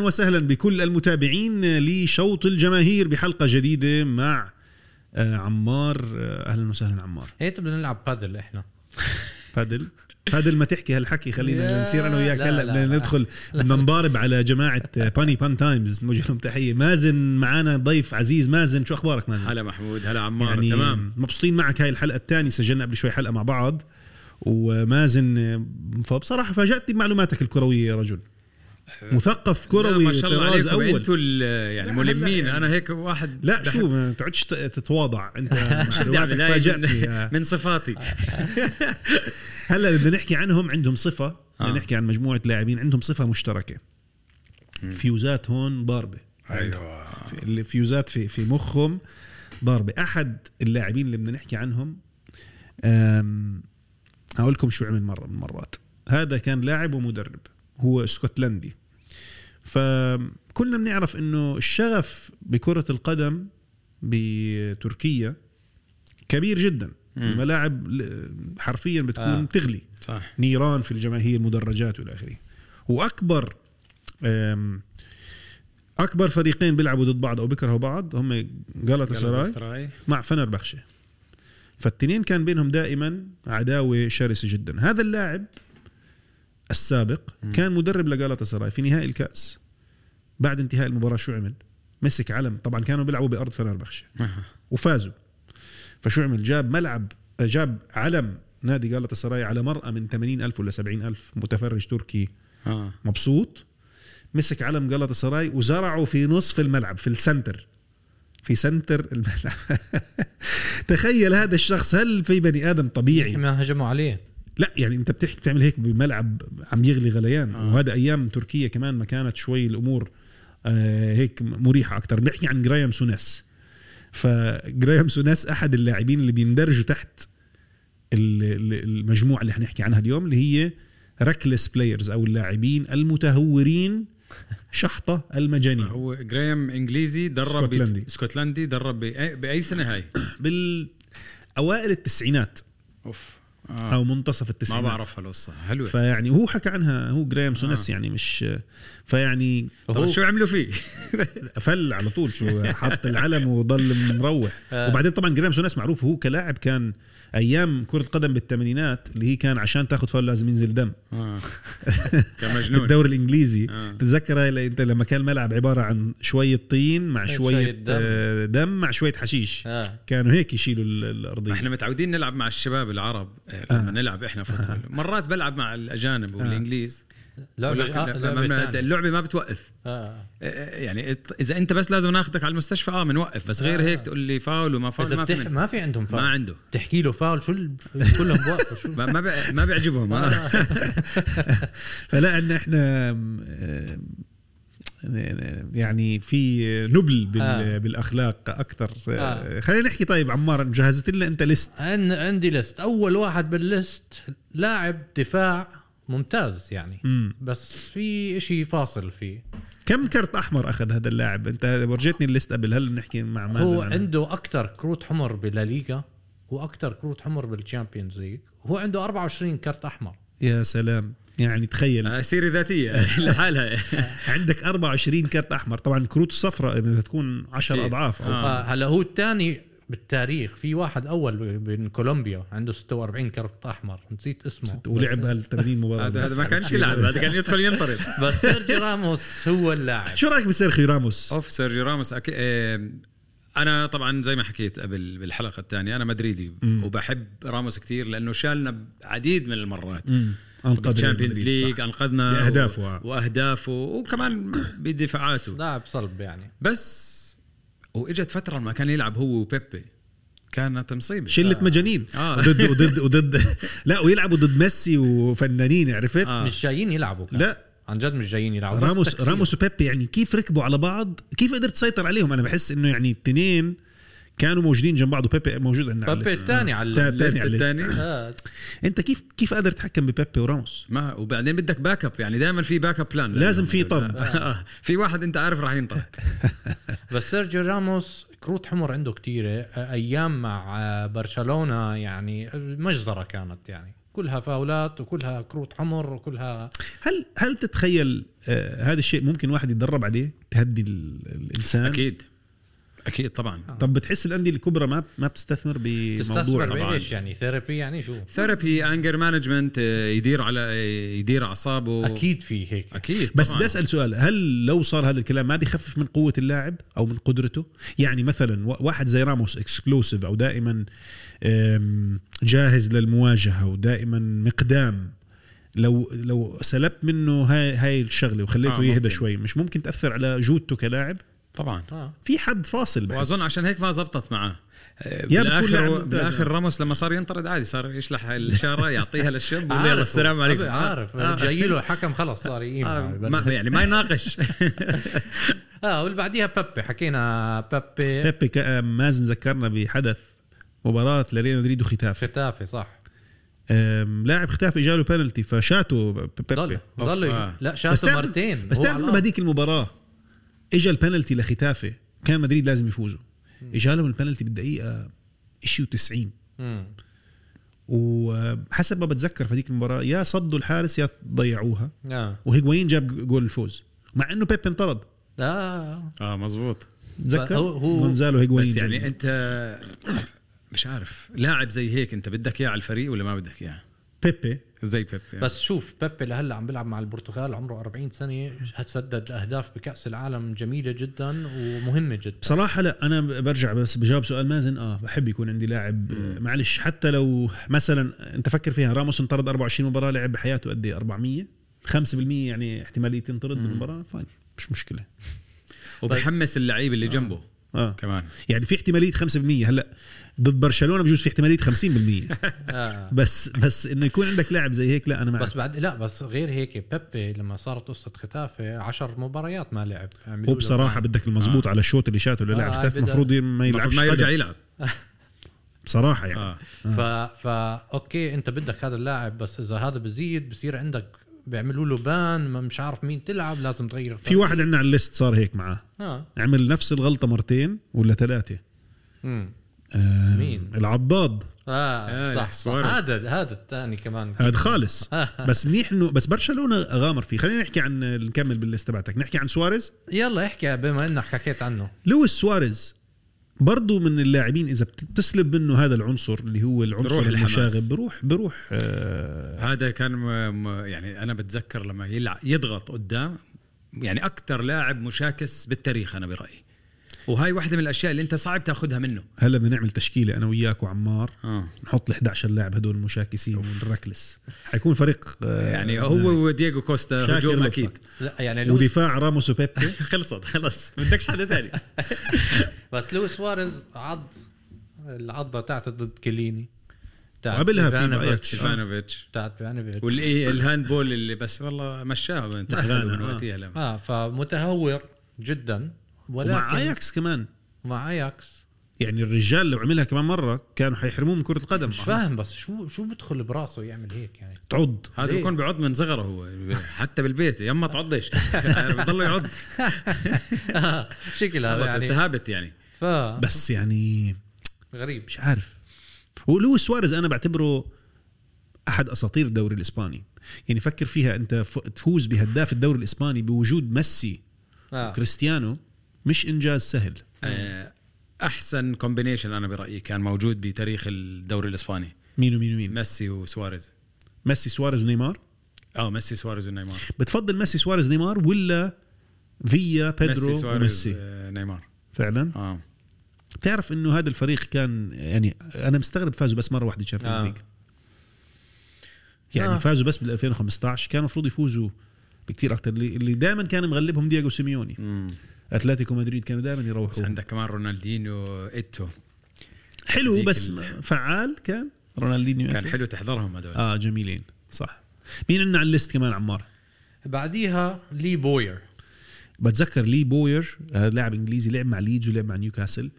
أهلا وسهلا بكل المتابعين لشوط الجماهير بحلقة جديدة مع آه، عمار. آه، أهلا وسهلا عمار. هيك بدنا نلعب بادل إحنا. بادل؟ بادل ما تحكي هالحكي خلينا نصير أنا وياك. لا، هلأ لا، بدنا. ندخل بدنا نضارب على جماعة باني بان تايمز موجه لهم تحية. مازن معنا ضيف عزيز. مازن شو أخبارك مازن؟ هلا محمود هلا عمار. يعني يعني تمام. مبسوطين معك هاي الحلقة الثانية. سجلنا قبل شوي حلقة مع بعض. ومازن آه، فبصراحة فاجأتني بمعلوماتك الكروية يا رجل. مثقف لا، كروي ما شاء الله طراز أول. أنتوا يعني ملمين. هلا أنا هيك واحد لا شو ما تقعدش تتواضع. أنت فاجأتني. من, من صفاتي. هلا بدنا نحكي عنهم عندهم صفة. بدنا آه. نحكي عن مجموعة لاعبين عندهم صفة مشتركة. فيوزات هون ضاربة. أيوه. الفيوزات في في مخهم ضاربة. أحد اللاعبين اللي بدنا نحكي عنهم أم، هقول لكم شو عمل مرة من المرات. هذا كان لاعب ومدرب. هو اسكتلندي فكلنا بنعرف إنه الشغف بكرة القدم بتركيا كبير جدا. مم. الملاعب حرفيا بتكون آه. تغلي صح. نيران في الجماهير مدرجات والى آخره. وأكبر أكبر فريقين بيلعبوا ضد بعض أو بيكرهوا بعض هم جالاتا سراي. مع فنربخشة. فالتنين كان بينهم دائما عداوة شرسة جدا. هذا اللاعب السابق مم. كان مدرب لجالاتا سراي في نهائي الكأس. بعد انتهاء المباراة شو عمل؟ مسك علم. طبعا كانوا بيلعبوا بأرض فنربخشة. وفازوا. فشو عمل؟ جاب ملعب جاب علم نادي جالاتا سراي على مرأة من 80 ألف ولا 70 ألف متفرج تركي. آه. مبسوط. مسك علم جلطة سراي وزرعه في نصف الملعب في السنتر. في سنتر الملعب. تخيل هذا الشخص هل في بني آدم طبيعي؟ ما هجموا عليه. لا يعني انت بتحكي بتعمل هيك بملعب عم يغلي غليان. آه. وهذا أيام تركيا كمان ما كانت شوي الأمور آه هيك مريحة أكثر بنحكي عن جرايم سوناس. فجرايم سوناس أحد اللاعبين اللي بيندرجوا تحت ال- ال- المجموعة اللي حنحكي عنها اليوم اللي هي reckless players أو اللاعبين المتهورين شحطة المجانين. هو جرايم إنجليزي درب اسكتلندي. اسكتلندي درب بأي سنة هاي؟ بالاوائل التسعينات. أوف. أو آه. منتصف ما التسعينات بعرفها القصة حلوة فيعني هو حكى عنها هو جرايم سوناس آه. يعني مش فيعني طب شو عملوا فيه؟ فل على طول شو حط العلم وضل مروح. آه. وبعدين طبعا جريم سوناس معروف هو كلاعب كان أيام كرة قدم بالثمانينات اللي هي كان عشان تاخذ فاول لازم ينزل دم. آه. كمجنون. بالدوري الإنجليزي. آه. تتذكر أنت لما كان الملعب عبارة عن شوية طين مع شوية شوية دم. آه، دم مع شوية حشيش. كانوا هيك يشيلوا ال- الأرضية. إحنا متعودين نلعب مع الشباب العرب آه، لما نلعب إحنا football. مرات بلعب مع الأجانب والإنجليز. آه، لما- لعبة تانية. اللعبة ما بتوقف آه. آه، يعني إت- إذا أنت بس لازم ناخذك على المستشفى آه بنوقف بس غير آه. هيك تقول لي فاول وما فاول ما في. ما في عندهم ما فاول عنده تحكي له فاول شو ال... كلهم بوقفوا شو ما ما, بي- ما بيعجبهم آه. فلا إن إحنا آه، يعني في نبل بال آه. بالأخلاق أكثر آه. خلينا نحكي طيب عمار جهزت لنا أنت list عن... عندي list أول واحد بال list لاعب دفاع ممتاز يعني. مم. بس في إشي فاصل فيه. كم كرت أحمر أخذ هذا اللاعب؟ أنت ورجيتني ال list قبل هل نحكي مع مازن هو عنها؟ عنده أكثر كروت حمر بالليغا وأكثر كروت حمر بال Champions League. هو عنده 24 كرت أحمر. يا سلام. يعني تخيل. آه، سيرة ذاتية. لحالها. عندك 24 كرت أحمر. طبعا كروت الصفراء بدها تكون 10 أكيد. أضعاف آه. فهلا هو الثاني بالتاريخ في واحد أول من كولومبيا عنده 46 كرت أحمر نسيت اسمه ولعب هال 80 مباراة هذا ما كانش يلعب هذا كان يدخل ينطرد بس سيرجيو راموس هو اللاعب شو رأيك بسيرخيو راموس؟ أوف سيرجيو راموس أكي... آه، أنا طبعا زي ما حكيت قبل بالحلقة الثانية أنا مدريدي مم. وبحب راموس كثير لأنه شالنا عديد من المرات مم. أنقذ ال Champions League. أنقذنا بأهدافه، و... آه. وأهدافه وكمان بدفاعاته لاعب صلب يعني بس وإجت فترة ما كان يلعب هو وبيبي كانت مصيبة شلة مجانين آه. وضد وضد وضد لا ويلعبوا ضد ميسي وفنانين عرفت؟ آه. مش جايين يلعبوا كان. لا عن جد مش جايين يلعبوا راموس. راموس وبيبي يعني كيف ركبوا على بعض كيف قدرت تسيطر عليهم أنا بحس إنه يعني الاثنين كانوا موجودين جنب بعض وبيبي موجود عندنا ال list. الثاني على. الثاني آه. أنت كيف كيف قادر تتحكم ببيبي وراموس؟ ما وبعدين بدك backup يعني دائما في backup plan لازم في طرد. في واحد أنت عارف راح ينطرد بس سيرجيو راموس كروت حمر عنده كتيرة. أيام مع آه، برشلونة يعني مجزرة كانت يعني. كلها فاولات وكلها كروت حمر وكلها هل هل تتخيل آه هذا الشيء ممكن واحد يتدرب عليه تهدي ال- الإنسان؟ أكيد. أكيد طبعا. طب بتحس الأندية الكبرى ما ما بتستثمر بموضوع طبعاً. بإيش يعني؟ therapy يعني شو؟ therapy anger management يدير على يدير أعصابه. أكيد في هيك. أكيد بس طبعاً. بدي أسأل سؤال هل لو صار هذا الكلام ما بيخفف من قوة اللاعب أو من قدرته؟ يعني مثلا وا- واحد زي راموس explosive أو دائما جاهز للمواجهة ودائما مقدام لو لو سلبت منه هاي هاي الشغلة وخليته آه، يهدى. شوي مش ممكن تأثر على جودته كلاعب؟ طبعا. آه. في حد فاصل بحس وأظن عشان هيك ما زبطت معاه بالآخر. بالآخر راموس لما صار ينطرد عادي صار يشلح الاشاره يعطيها للشاب ويقول عارف يلا السلام. عليكم. عارف. آه. جاي له الحكم خلص صار يقيم. آه، معه. ما يعني ما يناقش. آه واللي بعديها بيبي. حكينا بيبي. بيبي كا- مازن ذكرنا بحدث مباراة لريال مدريد وختافي ختافي صح. لاعب ختافي جاله بينالتي فشاته ضل بيبي. ضل أوف، آه. لا شاته مرتين. بس تعرف انه. بهذيك المباراة. اجى البنالتي لختافي كان مدريد لازم يفوزوا اجى لهم البنالتي بالدقيقة شيء و90 مم. وحسب ما بتذكر في هذيك المباراة يا صدوا الحارس يا ضيعوها. آه. وهيغوين جاب جول الفوز. مع إنه بيبي انطرد. آه. آه مزبوط تذكر؟ هو- هو- جونزالو هيغوين بس جاب. يعني أنت مش عارف لاعب زي هيك أنت بدك إياه على الفريق ولا ما بدك إياه؟ بيبي. زي بيب يعني. بس شوف بيبي لهلا عم بيلعب مع البرتغال عمره 40 سنة سدد أهداف بكأس العالم جميلة جدا ومهمة جدا. بصراحة لا أنا برجع بس بجاوب سؤال مازن. آه بحب يكون عندي لاعب. آه، معلش حتى لو مثلا أنت فكر فيها راموس انطرد 24 مباراة لعب بحياته قد إيه؟ 400 5% يعني احتمالية ينطرد بالمباراة؟ فاين مش مشكلة. وبحمس اللعيب اللي جنبه آه. كمان. يعني في احتمالية 5% هلا ضد برشلونة بجوز في احتمالية 50% آه. بس بس إنه يكون عندك لاعب زي هيك لا أنا معك بس بعد لا بس غير هيك بيبي لما صارت قصة ختافي 10 مباريات ما لعب. له وبصراحة بان. بدك المزبوط على الشوط اللي شاته اللي آه، لعب هاي ختاف بدها- المفروض ما يلعبش ما يرجع. يلعب. بصراحة يعني. آه. ف فا okay أنت بدك هذا اللاعب بس إذا هذا بزيد بصير عندك بيعملوا له ban ما مش عارف مين تلعب لازم تغير في واحد عندنا على ال list صار هيك معاه. آه. عمل نفس الغلطة مرتين ولا. آه مين؟ العضاد. آه آه، صح. هذا هذا الثاني كمان. هذا خالص. بس منيح انه بس برشلونة غامر فيه. خلينا نحكي عن نكمل بال list تبعتك. نحكي عن سواريز؟ يلا احكي بما إنك حكيت عنه. لويس سواريز برضو من اللاعبين إذا بتسلب منه هذا العنصر اللي هو العنصر بروح. المشاغب. بروح بروح آه هذا كان. م... يعني أنا بتذكر لما يلعب يضغط قدام. يعني أكثر لاعب مشاكس بالتاريخ أنا برأيي. وهاي واحدة من الأشياء اللي أنت صعب تاخذها منه. هلا بدنا نعمل تشكيلة أنا وياك وعمار. آه. نحط ال 11 لاعب هدول المشاكسين والركلس حيكون فريق آه يعني هو ودييغو كوستا هجوم. أكيد. لا يعني ودفاع راموس وبيبي. خلصت خلص. بدكش حدا ثاني. بس لويس سواريز عض العضة تاعته ضد كليني تاعت وقبلها في. إيفانوفيتش. بتاعت إيفانوفيتش واللي ال hand ball اللي بس والله مشاها من آه. وقتها آه فمتهور جدا. ولكن ومع اياكس كمان. مع اياكس يعني الرجال لو عملها كمان مرة كانوا حيحرموه من كرة القدم. مش فاهم بس شو شو بدخل براسه يعمل هيك يعني؟ تعض. هذا؟ بيكون بيعض من صغره هو. حتى بالبيت. يما تعضش. بضل يعض. شكل هذا يعني. it's habit يعني. ف بس يعني غريب. مش عارف. ولويس سواريز أنا بعتبره أحد أساطير الدوري الإسباني. يعني فكر فيها أنت تفوز بهداف الدوري الإسباني بوجود ميسي آه. كريستيانو مش إنجاز سهل. آه، أحسن combination أنا برأيي كان موجود بتاريخ الدوري الإسباني. مين ومين ومين؟ ميسي وسواريز. ميسي سواريز ونيمار؟ آه ميسي سواريز ونيمار. بتفضل ميسي سواريز نيمار ولا فيا بيدرو ميسي سواريز وميسي؟ آه، نيمار. فعلا؟ آه. بتعرف إنه هذا الفريق كان يعني أنا مستغرب فازوا بس مرة واحدة Champions آه. League يعني آه. فازوا بس بال 2015 كان المفروض يفوزوا بكثير أكثر اللي, اللي دائما كان مغلبهم دياغو سيميوني. مم. أتلتيكو مدريد كانوا دائما بس يروحوا عندك كمان رونالدينيو إيتو. حلو بس ال- فعال كان رونالدينيو. كان حلو تحضرهم هذول. آه جميلين صح. مين عندنا على ال list كمان عمار؟ بعديها لي بوير. بتذكر لي بوير هذا لاعب إنجليزي لعب مع ليدز ولعب مع نيوكاسل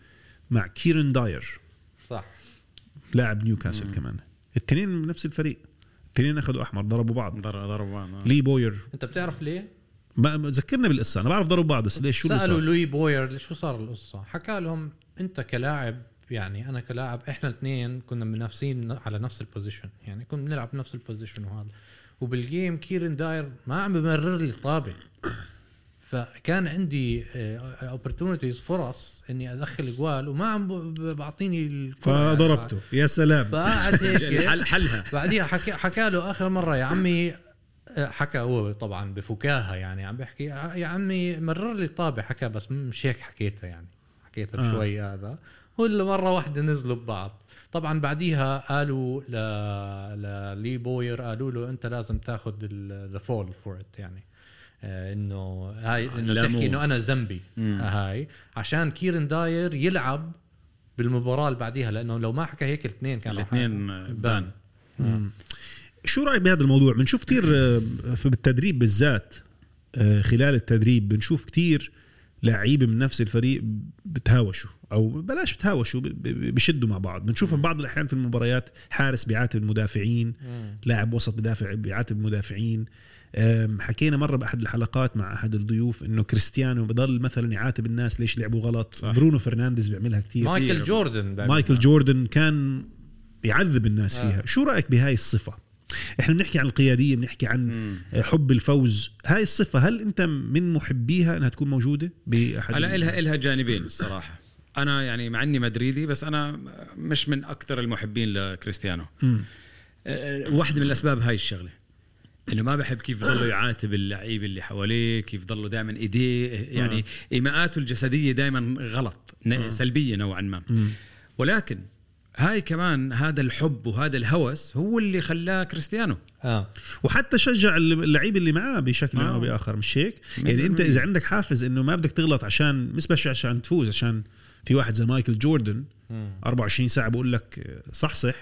مع كيرن داير. صح. لاعب نيوكاسل كمان. الاثنين من نفس الفريق. الاثنين أخذوا أحمر ضربوا بعض. ضرب ضرب بعض آه. لي بوير. أنت بتعرف ليه؟ ما ذكرنا بالقصة أنا بعرف ضربوا بعض بس ليش؟ شو سألوا لوي بوير شو صار القصة؟ حكى لهم أنت كلاعب يعني أنا كلاعب إحنا الاثنين كنا منافسين على نفس ال position يعني كنا بنلعب نفس البوزيشن وهذا. وبال game كيرن داير ما عم بمرر لي طابه فكان عندي opportunities فرص إني أدخل جوال وما عم بعطيني. فضربته. يا سلام. فقعد هيك. حلها. بعديها حكى حكى له آخر مرة يا عمي حكى هو طبعا بفكاهة يعني عم بيحكي يا عمي مرر لي الطابة حكى بس مش هيك حكيتها يعني حكيتها آه. بشوي هذا ولا مرة واحدة نزلوا ببعض طبعا بعديها قالوا ل لي بوير قالوا له أنت لازم تاخذ the fall for it يعني آه، إنه هاي إنه لاموه. تحكي إنه أنا ذنبي. هاي عشان كيرن داير يلعب بالمباراة اللي بعديها لأنه لو ما حكى هيك الاثنين كانوا الاثنين بان شو رأيك بهذا الموضوع؟ بنشوف كثير في بالتدريب بالذات آه، خلال التدريب بنشوف كثير لعيبة من نفس الفريق بتهاوشوا أو بلاش بتهاوشوا بشدوا مع بعض. بنشوفها بعض الأحيان في المباريات حارس بيعاتب المدافعين. لاعب وسط بدافع بيعاتب المدافعين. حكينا مرة بأحد الحلقات مع أحد الضيوف إنه كريستيانو بضل مثلا يعاتب الناس ليش لعبوا غلط. صح. برونو فرنانديز بيعملها كثير مايكل جوردن مايكل. جوردن كان يعذب الناس آه. فيها. شو رأيك بهاي الصفة؟ إحنا بنحكي عن القيادية بنحكي عن مم. حب الفوز. هاي الصفة هل أنت من محبيها إنها تكون موجودة بأحد هلا إلها إلها جانبين الصراحة. أنا يعني مع إني مدريدي بس أنا مش من أكثر المحبين لكريستيانو. مم. أه، واحدة من الأسباب هاي الشغلة. إنه ما بحب كيف ضله يعاتب اللعيبه اللي حواليه كيف ضله دائما ايديه يعني إيماءاته الجسدية دائما غلط سلبية نوعا ما. ولكن هاي كمان هذا الحب وهذا الهوس هو اللي خلاه كريستيانو. آه. وحتى شجع اللعيبه اللي معاه بشكل آه. أو بآخر مش هيك؟ يعني أنت. إذا عندك حافز إنه ما بدك تغلط عشان مش بس عشان تفوز عشان في واحد زي مايكل جوردن 24 ساعة بقول لك صحصح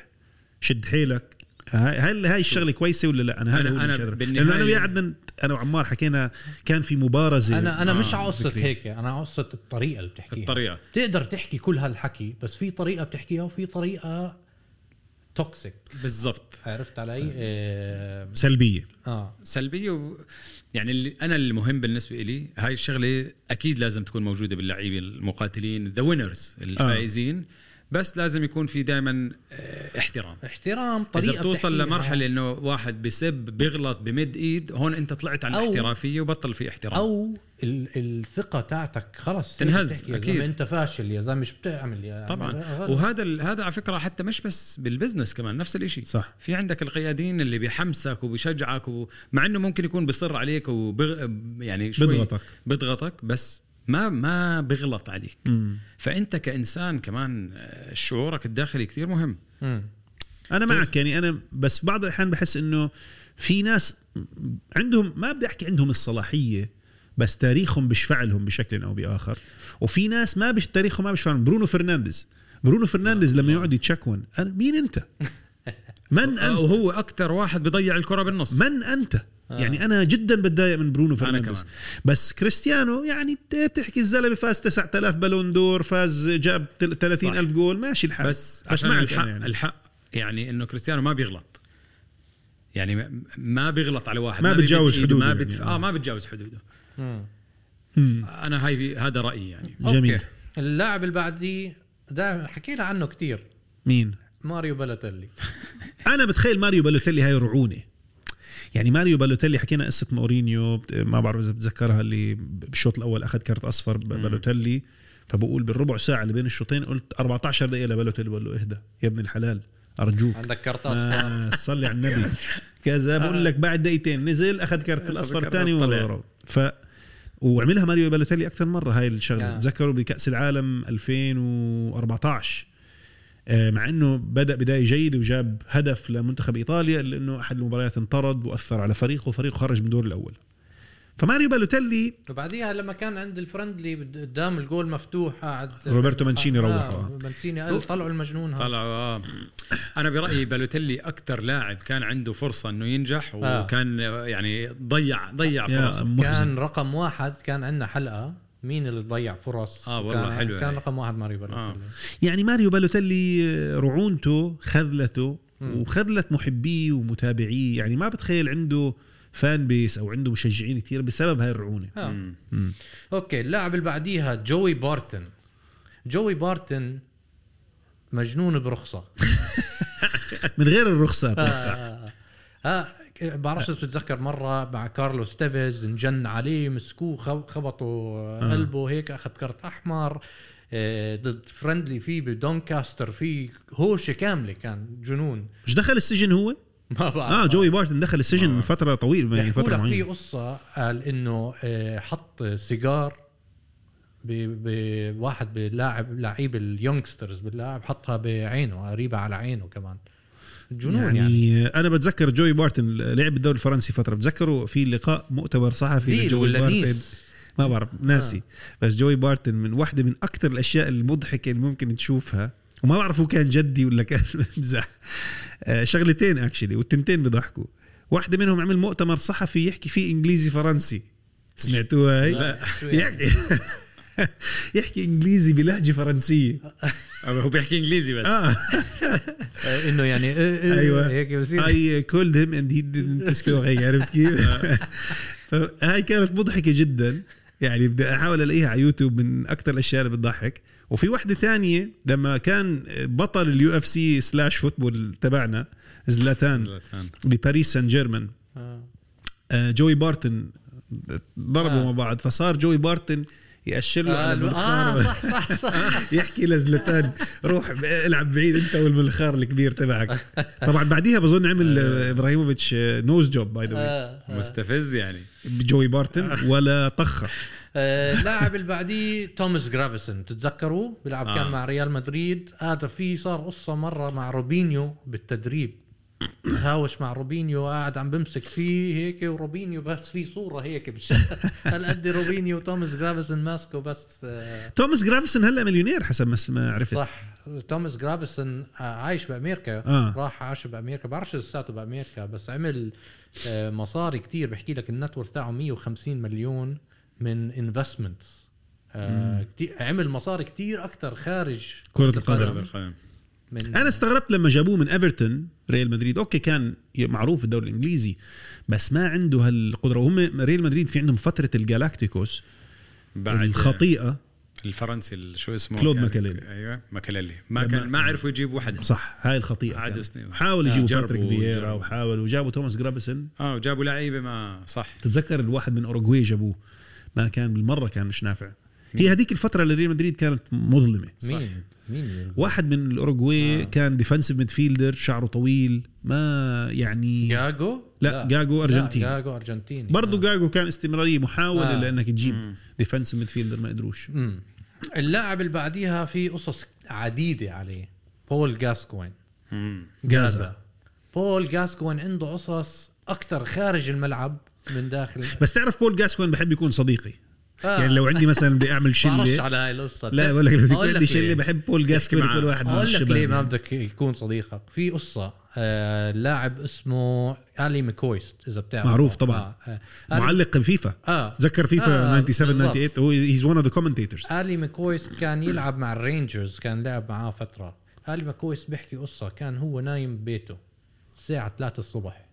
شد حيلك. هاي هل هاي الشغلة كويسة ولا لا؟ أنا هذا اللي أنا بالنهاية- لأنه أنا وياه عدنا أنا وعمار حكينا كان في مبارزة أنا أنا مش آه، ع قصة فكرة. هيك أنا ع قصة الطريقة اللي بتحكيها. الطريقة. بتقدر تحكي كل هالحكي بس في طريقة بتحكيها وفي طريقة toxic بالضبط. عرفت علي؟ آه, سلبية. آه. سلبية و... يعني اللي أنا المهم بالنسبة لي هاي الشغلة أكيد لازم تكون موجودة باللعيبة المقاتلين the winners الفائزين. بس لازم يكون في دائما احترام. احترام طريقة اذا بتوصل. لمرحلة إنه واحد بسب بيغلط بمد إيد هون أنت طلعت عن الاحترافيه وبطل في احترام. أو ال- الثقة تاعتك خلص. تنهز،. زلمة أنت فاشل يا زلمة مش بتعمل؟ يا طبعا. وهذا ال- هذا على فكرة حتى مش بس بالبزنس كمان نفس الشيء صح. في عندك القيادين اللي بيحمسك وبيشجعك ومع إنه ممكن يكون بيصر عليك وبغ... يعني شوي بضغطك. بضغطك بس ما ما بغلط عليك. مم. فأنت كإنسان كمان آه، شعورك الداخلي كثير مهم. مم. أنا معك يعني أنا بس بعض الأحيان بحس إنه في ناس عندهم ما بدي أحكي عندهم الصلاحية بس تاريخهم بيشفع لهم بشكل أو بآخر. وفي ناس ما بش تاريخهم ما بيشفع لهم برونو فرنانديز. برونو فرنانديز لما يقعد يتشكون أنا مين أنت؟ من أنت؟ وهو أكثر واحد بيضيع الكرة بالنص. من أنت؟ يعني أنا جدا بتضايق من برونو فرنانديز. كمان. بس كريستيانو يعني بت- بتحكي الزلمة فاز 9000 بالون دور فاز جاب 30000 جول. ماشي الحال. بس, بس عشان معك الحق يعني. الحق يعني إنه كريستيانو ما بيغلط. يعني ما- ما بيغلط على واحد. ما بيمد بتجاوز حدوده ما يعني. بتف... آه ما بتجاوز حدوده. مم. أنا هاي هذا رأيي يعني. جميل. أوكي. اللاعب اللي بعديه ده حكينا عنه كتير. مين؟ ماريو بالوتيلي أنا بتخيل ماريو بالوتيلي هاي رعونة. يعني ماريو بالوتيلي حكينا قصة مورينيو ما بعرف إذا بتذكرها اللي بالشوط الأول أخذ كارت أصفر بالوتيلي فبقول بالربع ساعة اللي بين الشوطين قلت 14 دقيقة لبالوتيلي بقول له إهدى يا ابن الحلال أرجوك. عندك اصفر آه صلي على النبي. كذا بقول لك بعد دقيقتين نزل أخذ كارت الأصفر الثاني. ورا ف وعملها ماريو بالوتيلي أكثر مرة هاي الشغلة. آه. تذكروا بكأس العالم 2014 آه، مع إنه بدأ بداية جيدة وجاب هدف لمنتخب إيطاليا الا انه أحد المباريات انطرد وأثر على فريقه وفريقه خرج من الدور الأول فماريو بالوتيلي وبعديها لما كان عند ال friendly بد- قدام الجول مفتوح قاعد روبرتو مانشيني آه، روحه. مانشيني قال طلعوا المجنون هذا طلعوا آه. أنا برأيي بالوتيلي أكثر لاعب كان عنده فرصة إنه ينجح آه. وكان آه، يعني ضيع ضيع فرصة كان رقم واحد كان عندنا حلقة مين اللي ضيع فرص آه، والله كان حلوة كان هاي. رقم واحد ماريو بالوتيلي آه. يعني ماريو بالوتيلي آه، رعونته خذلته وخذلت محبيه ومتابعيه يعني ما بتخيل عنده fan base أو عنده مشجعين كثير بسبب هاي الرعونة آه. مم. مم. أوكي اللاعب اللي بعديها جوي بارتن جوي بارتن مجنون برخصة من غير الرخصة آه. أتوقع آه. بعرفش بتتذكر مرة مع كارلوس تيفيز انجن عليه مسكوه خب- خبطوا آه. قلبه هيك أخذ كرت أحمر آه، ضد friendly فيه بدونكاستر في هوشة كاملة كان جنون مش دخل السجن هو؟ ما بعرف آه جوي بارتن دخل السجن آه. من فترة طويلة يعني فترة لك في معينه قصة قال إنه آه، حط سيجار بواحد بلاعب لعيب ال youngsters باللاعب حطها بعينه قريبة على عينه كمان جنون يعني, يعني. أنا بتذكر جوي بارتن لعب بالدوري الفرنسي فترة. بتذكروا في لقاء مؤتمر صحفي لجوي بارتن؟ نيس؟ ما بعرف ناسي. آه. بس جوي بارتن من واحدة من أكثر الأشياء المضحكة اللي ممكن تشوفها. وما بعرف هو كان جدي ولا كان بمزح آه شغلتين actually والتنتين بضحكوا واحدة منهم عمل مؤتمر صحفي يحكي فيه إنجليزي فرنسي. سمعتوها هاي؟ لا،؟ يحكي إنجليزي بلهجة فرنسية هو بيحكي إنجليزي بس آه آه، إنه يعني آه، آه، أيوة. هيك بصير اي كولد هيم اند هي didn't عرفت كيف؟ فهاي كانت مضحكة جدا يعني بدي أحاول ألاقيها على يوتيوب من أكثر الأشياء اللي بتضحك وفي وحدة تانية لما كان بطل ال UFC slash football تبعنا زلاتان. بباريس سان جيرمان آه. آه، جوي بارتن ضربوا آه. مع بعض فصار جوي بارتن يأشر له على قالوا آه المنخار صح صح صح. يحكي لزلاتان. روح العب بعيد انت والمنخار الكبير تبعك. طبعا بعديها بظن عمل آه، إبراهيموفيتش nose job by the آه، آه. مستفز يعني. جوي بارتن ولا طخه آه، اللاعب اللي بعديه توماس جرافيسون. تتذكروا؟ بيلعب آه. كان مع ريال مدريد. هذا في صار قصة مرة مع روبينيو بالتدريب. هاوش مع روبينيو؟ قاعد عم بمسك فيه هيك وروبينيو بس في صورة هيك هالقد روبينيو وتوماس جرافيسون ماسكه بس آه، توماس جرافيسون هلا مليونير حسب ما عرفت. صح توماس جرافيسون آه، عايش بامريكا آه. راح عاش بامريكا بعرفش لساته بامريكا بس عمل آه، مصاري كتير. بحكي لك ال net worth تاعه 150 مليون من investments كتير عمل مصاري كتير أكثر خارج كرة القدم. من أنا استغربت لما جابوه من إيفرتون ريال مدريد. أوكي كان معروف بالدوري الإنجليزي بس ما عنده هالقدرة. وهم ريال مدريد في عندهم فترة الجالاكتيكوس بعد الخطيئة. الفرنسي شو اسمه؟ كلود ماكاليلي. أيوه ماكاليلي. ما كان ما عرفوا يجيبوا حدا صح هاي الخطيئة قعدوا. سنين. حاولوا. يجيبوا باتريك فييرا. وحاولوا. وجابوا توماس جرافيسون آه وجابوا لعيبة ما صح. تتذكر الواحد من أوروغواي جابوه؟ ما كان بالمرة كان مش نافع. هي هذيك الفترة اللي ريال مدريد كانت مظلمة. مين؟ مين واحد من الاوروغواي آه. كان defensive midfielder شعره طويل ما يعني جاجو لا، جاجو أرجنتيني. جاجو أرجنتيني برضه آه. جاجو كان استمرارية محاولة آه. لأنك تجيب. defensive midfielder ما قدروش. اللاعب اللي بعديها في قصص عديدة عليه بول جاسكوين. جازا بول جاسكوين عنده قصص أكثر خارج الملعب من داخل بس تعرف بول جاسكوين بحب يكون صديقي آه. يعني لو عندي مثلا بدي أعمل شلة على هاي القصة لا بقول لك لو يكون عندي شلة. بحب بول جاسكوين معاه. كل واحد من أقول لك الشباب ليه ما يعني. بدك يكون صديقك في قصة آه لاعب اسمه ألي ماكويست إذا بتعرف معروف طبعاً. آه. آه. معلق فيفا آه تذكر فيفا آه، 97 بالضبط. 98 هو he's one of the commentators ألي ماكويست كان يلعب مع الرينجرز كان لعب معاه فترة ألي ماكويست بيحكي قصة كان هو نايم ببيته الساعة 3 الصبح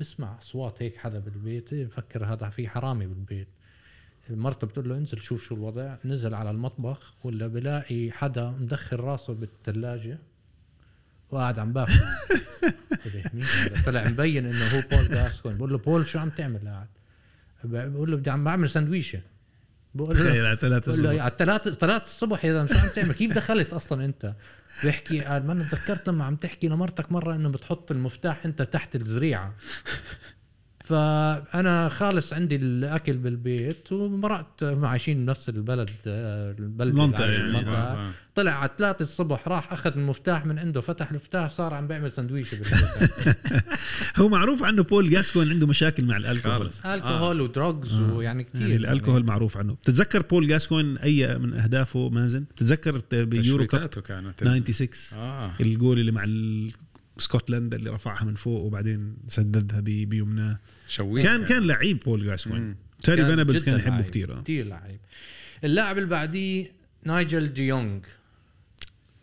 بسمع أصوات هيك حدا بالبيت بفكر هذا في حرامي بالبيت مرته بتقول له انزل شوف شو الوضع نزل على المطبخ ولا بلاقي حدا مدخل راسه بالثلاجه وقاعد عم باكل. مين هذا؟ طلع مبين إنه هو بول جاسكوين. بقول له بول شو عم تعمل قاعد؟ بقول له بدي عم بعمل سندويشه بقول له على ثلاثة بقول له الصبح. على الثلاث ثلاث الصبح يا زلمه شو عم تعمل؟ كيف دخلت أصلا أنت؟ بيحكي قال ما أنا تذكرت لما عم تحكي لمرتك مرة إنه بتحط المفتاح أنت تحت الزريعة. فأنا خالص عندي الأكل بالبيت ومرأت هم عايشين بنفس البلد آه، البلد عايش يعني. آه، آه. طلع على ثلاثة الصبح راح أخذ المفتاح من عنده فتح المفتاح صار عم بيعمل سندويشه بالبيت. هو معروف عنه بول جاسكوين عنده مشاكل مع الألكوهول. خالص. الكحول و drugs ويعني كثير يعني الألكوهول معروف عنه. بتتذكر بول جاسكوين أي من أهدافه مازن؟ بتتذكر ب Euro Cup كانت 96 آه. الجول اللي مع ال- اسكتلندا اللي رفعها من فوق وبعدين سددها ب- بيمناه شوية كان كان لعيب بول جاسكوين. تيري كان فينبلز كان يحبه لعيب. كثير. كثير لعيب اللاعب اللي بعديه نايجل ديونغ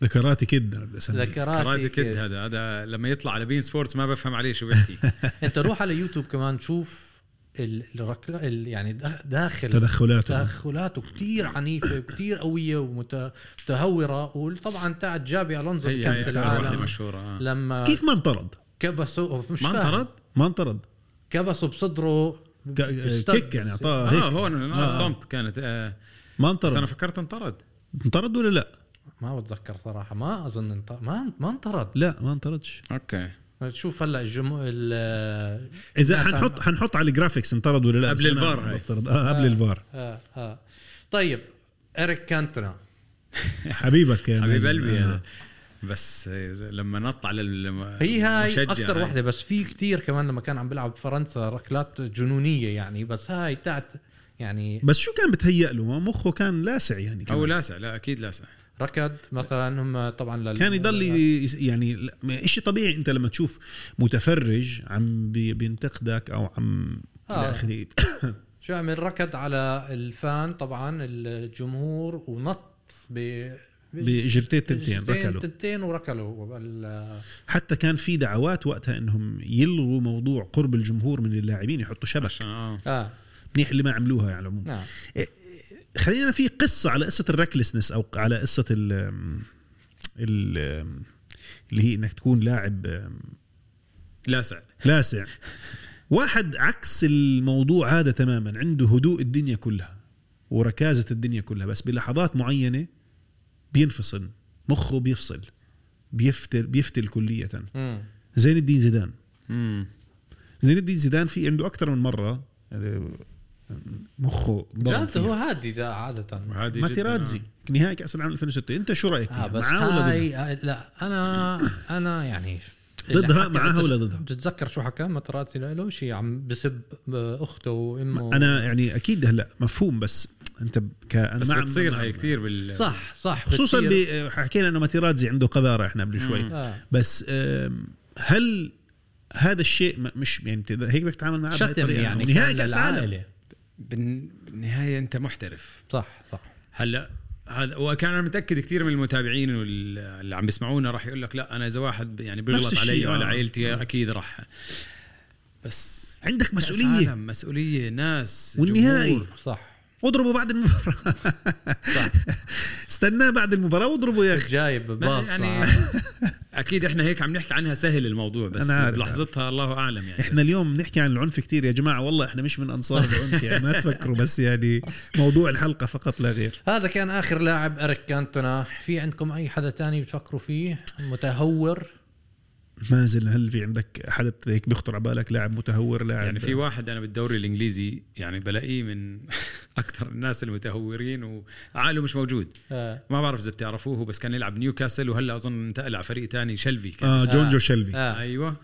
the karate kid أنا بدي أسميه the karate karate kid كده. هذا هذا لما يطلع على بين سبورتس ما بفهم عليه شو بيحكي أنت روح على يوتيوب كمان تشوف ال... الرك... ال... يعني داخ- داخل تدخلاته تدخلاته كثير عنيفة وكثير قوية ومتهورة وطبعا تاعت تشابي ألونزو هي هي العالم مشهورة آه. لما كيف ما انطرد؟ كبسوا مش ما. انطرد ما انطرد كبسوا بصدره ب stud. kick يعني أعطاه آه هون آه. آه. stomp كانت آه ما بس أنا انطرد فكرت انطرد انطرد ولا لا؟ ما بتذكر صراحة ما أظن ما ما انطرد لا ما انطردش أوكي شوف هلا الجمهور ال- إذا حنحط حنحط على ال graphics انطرد ولا لا قبل الفار هاي. بفترض آه قبل آه. الفار آه آه. طيب اريك كانتونا حبيبك يا حبيب. قلبي آه. أنا. بس لما نط على الم- هي هاي أكثر هاي. وحدة بس في كتير كمان لما كان عم بيلعب بفرنسا ركلات جنونية يعني بس هاي تاعت يعني بس شو كان بتهيأ له مخه كان لاسع يعني أو كمان. لاسع لا أكيد لاسع ركض مثلا هم طبعا لل... كان يضل يعني شيء طبيعي. أنت لما تشوف متفرج عم بي- بينتقدك أو عم إلى آه. آخره. شو عمل؟ ركض على الفان طبعا الجمهور ونط ب بجرتين تنتين ركلوا. تنتين وركلوا. بال- حتى كان في دعوات وقتها إنهم يلغوا موضوع قرب الجمهور من اللاعبين يحطوا شبك. عشان آه. آه. منيح اللي ما عملوها يعني على العموم نعم خلينا في قصة على قصة الركلسنس أو على قصة ال ال اللي هي إنك تكون لاعب لاسع. لاسع. واحد عكس الموضوع هذا تماما عنده هدوء الدنيا كلها وركازة الدنيا كلها بس بلحظات معينة بينفصل مخه بيفصل بيفتل بيفتل كلية. زين الدين زيدان. زين الدين زيدان في عنده أكثر من مرة مخه فيها. هو هادي ده عادة وهذه جداً، ماتيراتزي نهائي كأس العالم 2006 أنت شو رأيك؟ آه بس معاه ولا ضده؟ هاي لا أنا أنا يعني ضدها معاها ولا ضدها؟ بتتذكر شو حكى متراتزي له شيء عم بسب أخته وأمه أنا يعني أكيد هلأ مفهوم بس أنت ب- ك أنا بس مع- بتصير هاي كثير بال صح صح خصوصا. ب- حكينا إنه ماتيراتزي عنده قذارة إحنا قبل شوي. آه. بس هل هذا الشيء مش يعني هيك بدك تتعامل معه شتم؟ يعني نهائي كأس عالم للعائلة. بالن- بالنهاية أنت محترف صح صح هلأ هذا وكان أنا متأكد كثير من المتابعين واللي عم بيسمعونا راح يقول لك لا أنا إذا واحد يعني بيغلط علي وعلى آه. عائلتي آه. أكيد راح بس عندك مسؤولية مسؤولية ناس والنهائي. جمهور. صح اضربه بعد المباراة. صح. استناه بعد المباراة. واضربه يا أخي. جايب ما باص. يعني يعني أكيد إحنا هيك عم نحكي عنها سهل الموضوع بس أنا عارف. بلحظتها الله أعلم يعني. إحنا اليوم بنحكي عن العنف كتير يا جماعة. والله إحنا مش من أنصار العنف يعني ما تفكروا بس يعني موضوع الحلقة فقط لا غير. هذا كان آخر لاعب إريك كانتونا. في عندكم أي حدا تاني بتفكروا فيه؟ متهور؟ مازل هل في عندك حدا هيك بيخطر على بالك؟ لاعب متهور لاعب يعني في واحد أنا بالدوري الإنجليزي يعني بلاقيه من أكثر الناس المتهورين وعقله مش موجود. آه. ما بعرف إذا بتعرفوه هو بس كان يلعب نيوكاسل وهلأ أظن انتقل على فريق تاني شلفي كان. آه اسمه. جون جو شلفي آه. أيوه.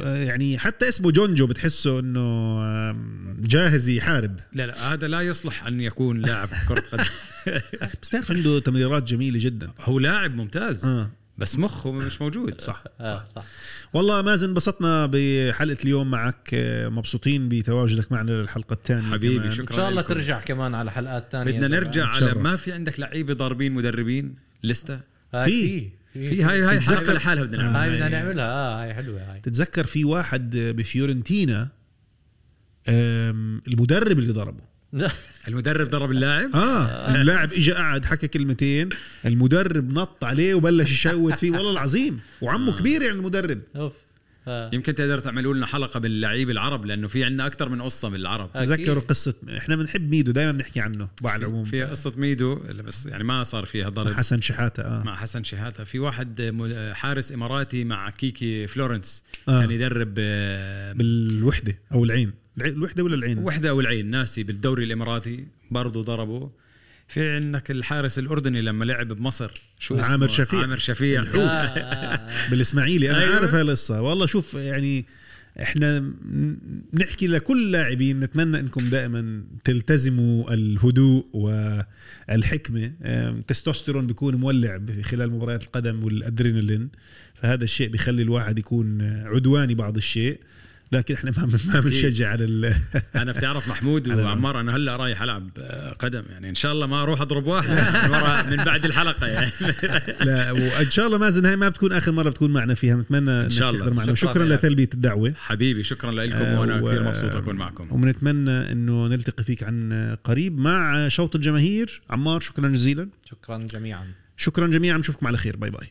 آه، يعني حتى اسمه جونجو بتحسه إنه جاهز يحارب. لا لا هذا لا يصلح أن يكون لاعب كرة قدم. بس تعرف عنده تمريرات جميلة جدا. هو لاعب ممتاز. آه. بس مخه مش موجود صح آه. صح والله مازن انبسطنا بحلقة اليوم معك آه، مبسوطين بتواجدك معنا للحلقة الثانية حبيبي، كمان. شكراً. إن شاء الله لكم. ترجع كمان على حلقات تانية بدنا. نرجع على. ما في عندك لعيبة ضاربين مدربين لستة هاي في. في في هاي هاي تتذكر- حلقه لحالها بدنا آه. نعملها هاي بدنا نعملها آه هاي حلوة هاي تتذكر في واحد بفيورنتينا المدرب اللي ضربه المدرب ضرب اللاعب؟ آه اللاعب اجى قعد حكى كلمتين المدرب نط عليه وبلش يشوت فيه. والله العظيم وعمه آه. كبير يعني المدرب. أوف. آه. يمكن تقدر تعملوا لنا حلقة باللعيب العرب لأنه في عندنا أكثر من قصة بالعرب. أكيد. تذكروا قصة إحنا بنحب ميدو دائما بنحكي عنه على العموم. فيها قصة ميدو اللي بس يعني ما صار فيها ضرب. حسن شحاتة آه. مع حسن شحاتة. في واحد حارس إماراتي مع كيكي فلوريس آه. كان يدرب آه، بالوحدة أو العين- الوحدة ولا العين؟ وحدة أو العين ناسي بالدوري الإماراتي برضه ضربه في عندك الحارس الأردني لما لعب بمصر شو اسمه؟ عامر شفيع. عامر شفيع. آه. آه. بالإسماعيلي. أنا أيوة. عارف هاي القصة والله شوف يعني إحنا بنحكي لكل لاعبين نتمنى إنكم دائما تلتزموا الهدوء والحكمة. تستوستيرون بيكون مولع خلال مباريات القدم والأدرينالين. فهذا الشيء بيخلي الواحد يكون عدواني بعض الشيء. لكن إحنا ما ما بنشجع على ال- أنا بتعرف محمود وعمار أنا هلأ رايح ألعب آه، قدم. يعني إن شاء الله ما أروح أضرب واحد. من, ورا من بعد الحلقة يعني. لا وإن شاء الله مازن هاي ما بتكون آخر مرة بتكون معنا فيها. نتمنى إن شاء الله. معنا. شكراً وشكرا لك. لتلبية الدعوة. حبيبي شكرا لكم آه، وأنا و- كثير مبسوط أكون معكم. وبنتمنى إنه نلتقي فيك عن قريب مع شوط الجماهير. عمار شكرا جزيلا. شكرا جميعا. شكرا جميعا. نشوفكم على خير. باي باي.